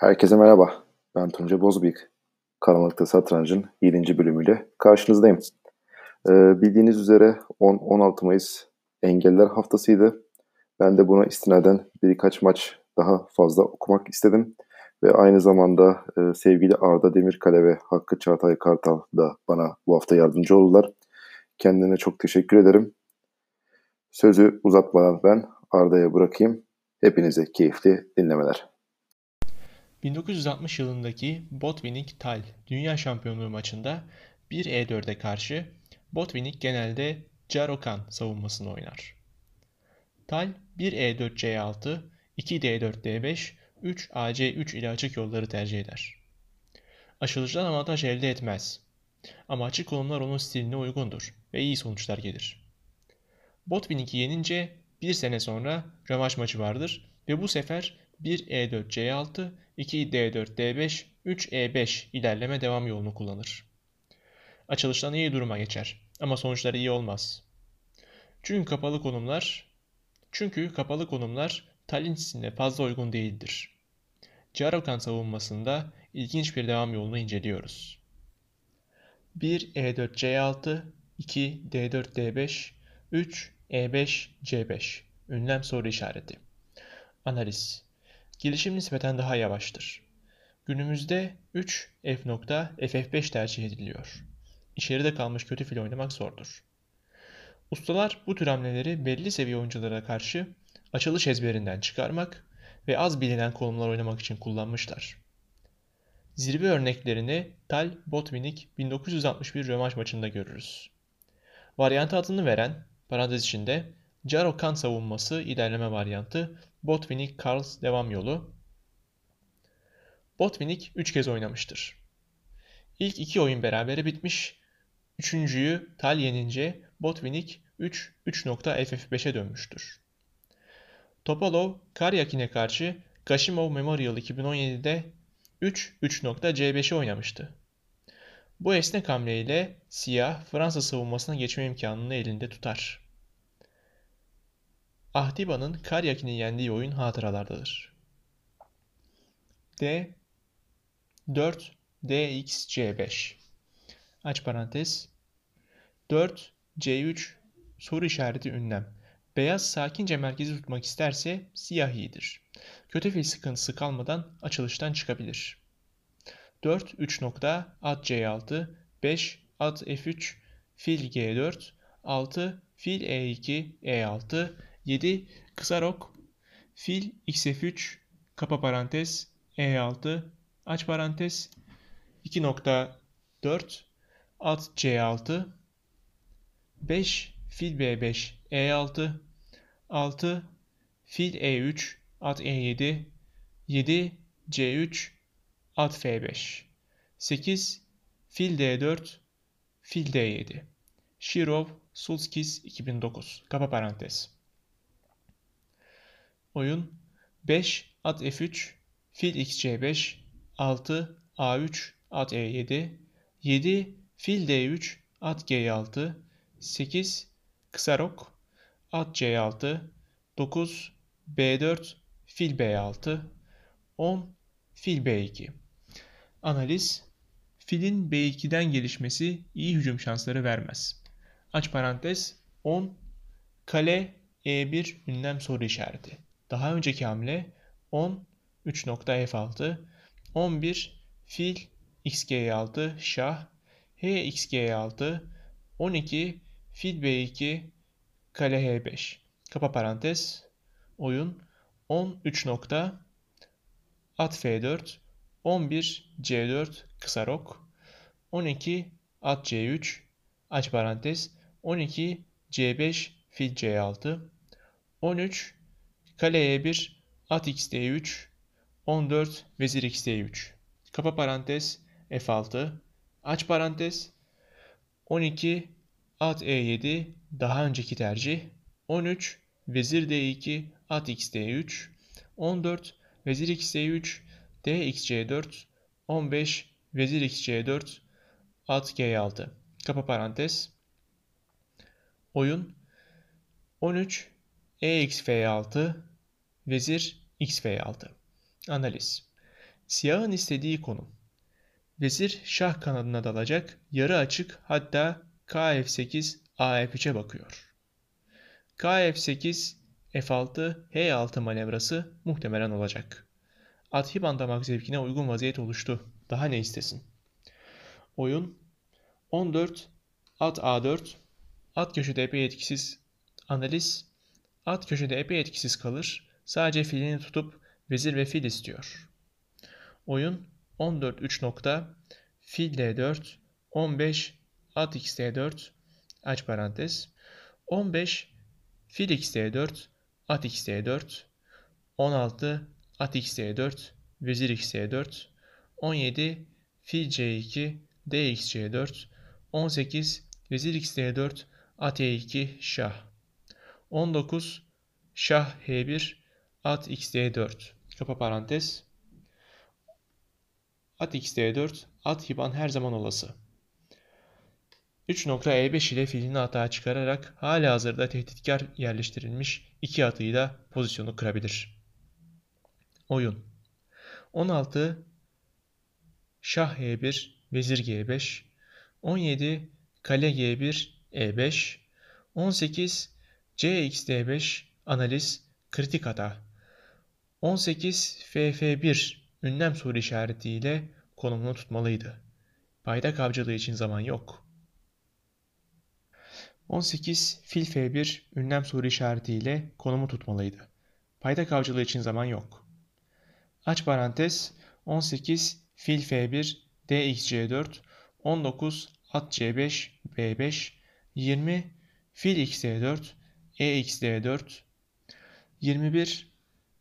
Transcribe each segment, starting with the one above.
Herkese merhaba. Ben Tunca Bozbıyık. Karanlıkta Satrancın 7. bölümüyle karşınızdayım. Ee, bildiğiniz üzere 10-16 Mayıs Engeller Haftası'ydı. Ben de buna istinaden birkaç maç daha fazla okumak istedim. Ve aynı zamanda e, sevgili Arda Demirkale ve Hakkı Çağatay Kartal da bana bu hafta yardımcı oldular. Kendine çok teşekkür ederim. Sözü uzatmadan ben Arda'ya bırakayım. Hepinize keyifli dinlemeler. 1960 yılındaki Botvinnik Tal Dünya Şampiyonluğu maçında 1-E4'e karşı Botvinnik genelde Jarokan savunmasını oynar. Tal 1E4 C6, 2D4 D5, 3 AC3 ile açık yolları tercih eder. Açılıştan avantaj elde etmez. Ama açık konumlar onun stiline uygundur ve iyi sonuçlar gelir. Botvinnik'i yenince bir sene sonra rövanş maçı vardır ve bu sefer 1E4 C6, 2D4 D5, 3E5 ilerleme devam yolunu kullanır. Açılıştan iyi duruma geçer ama sonuçları iyi olmaz. Çünkü kapalı konumlar çünkü kapalı konumlar Talin stiline fazla uygun değildir. Carokan savunmasında ilginç bir devam yolunu inceliyoruz. 1 E4 C6, 2 D4 D5, 3 E5 C5. Ünlem soru işareti. Analiz. Gelişim nispeten daha yavaştır. Günümüzde 3 F nokta FF5 tercih ediliyor. İçeride kalmış kötü fil oynamak zordur. Ustalar bu tür hamleleri belli seviye oyunculara karşı açılış ezberinden çıkarmak ve az bilinen konumlar oynamak için kullanmışlar. Zirve örneklerini Tal Botvinnik 1961 rövanş maçında görürüz. Varyantı adını veren, parantez içinde, Jaro Kan savunması ilerleme varyantı Botvinnik Karls devam yolu. Botvinnik 3 kez oynamıştır. İlk iki oyun berabere bitmiş. Üçüncüyü Tal yenince Botvinnik 3 3.ff5'e dönmüştür. Topalov Karyakin'e karşı Gashimov Memorial 2017'de 3 3.c5'e oynamıştı. Bu esnek hamleyle siyah Fransa savunmasına geçme imkanını elinde tutar. Ahdiba'nın Karyakin'i yendiği oyun hatıralardadır. D 4 dx c5 aç parantez 4 c3 soru işareti ünlem beyaz sakince merkezi tutmak isterse siyah iyidir. Kötü fil sıkıntısı kalmadan açılıştan çıkabilir. 4 3 nokta at c6 5 at f3 fil g4 6 fil e2 e6 7 kısa rok fil xf3 kapa parantez e6 aç parantez 2.4 at c6 5 fil b5 e6 6 fil e3 at e7 7 c3 at f5 8 fil d4 fil d7 Shirov Sulskis 2009 kapa parantez Oyun 5 at f3 fil xc5 6 a3 at e7 7 fil d3 at g6 8 kısa rok at c6 9 b4 fil b6 10 fil b2 Analiz Filin b2'den gelişmesi iyi hücum şansları vermez. Aç parantez 10 kale e1 ünlem soru işareti. Daha önceki hamle 10 3.f6 11 fil xg6 şah. H xg6 12 fil b2 kale h5 kapa parantez. Oyun 10 3 nokta at f4 11 c4 kısa rok. 12 at c3 aç parantez. 12 c5 fil c6 13 kale e1 at x d3 14 vezir x d3 kapa parantez f6 aç parantez 12 at e7 daha önceki tercih. 13 vezir d2 at x d3 14 vezir x d3 d x c4 15 vezir x c4 at g6 kapa parantez. Oyun 13 e x f6 vezir x f6 analiz Siyahın istediği konum. Vezir şah kanadına dalacak, yarı açık hatta Kf8 Af3'e bakıyor. Kf8 F6 H6 manevrası muhtemelen olacak. At hibandamak zevkine uygun vaziyet oluştu. Daha ne istesin? Oyun 14 at A4 at köşede epey etkisiz analiz at köşede epey etkisiz kalır. Sadece filini tutup vezir ve fil istiyor. Oyun 14 3 nokta fil D4 15 at x D4 aç parantez 15 fil x D4 at x D4 16 at x D4 vezir x D4 17 fil C2 dx C4 18 vezir x D4 at E2 şah 19 şah H1 at x D4 kapa parantez. At x D4 at hiban her zaman olası. 3 nokta E5 ile filini atağa çıkararak hala hazırda tehditkar yerleştirilmiş iki atıyla pozisyonu kırabilir. Oyun. 16 Şah E1 Vezir G5 17 Kale G1 E5 18 CX D5 Analiz Kritik hata 18 FF1 ünlem soru işaretiyle konumunu tutmalıydı. Payda avcılığı için zaman yok. 18 fil F1 ünlem soru işaretiyle konumu tutmalıydı. Payda avcılığı için zaman yok. Aç parantez 18 fil F1 DXC4 19 at C5 B5 20 fil XD4 EXD4 21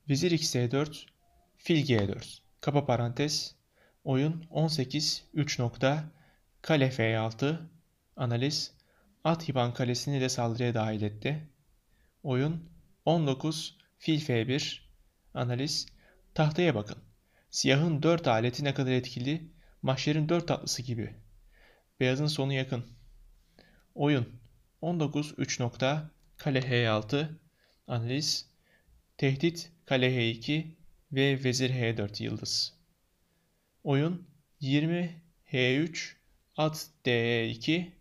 vezir XD4 fil G4 kapa parantez. Oyun 18 3 nokta kale F6 analiz. At hiban kalesini de saldırıya dahil etti. Oyun 19 fil F1 analiz. Tahtaya bakın. Siyahın 4 aleti ne kadar etkili? Mahşerin 4 tatlısı gibi. Beyazın sonu yakın. Oyun 19 3 nokta kale H6 analiz tehdit kale H2 ve vezir H4 yıldız. Oyun 20 H3 at D2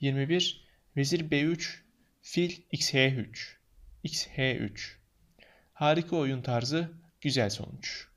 21 vezir B3 fil XH3 XH3 Harika oyun tarzı, güzel sonuç.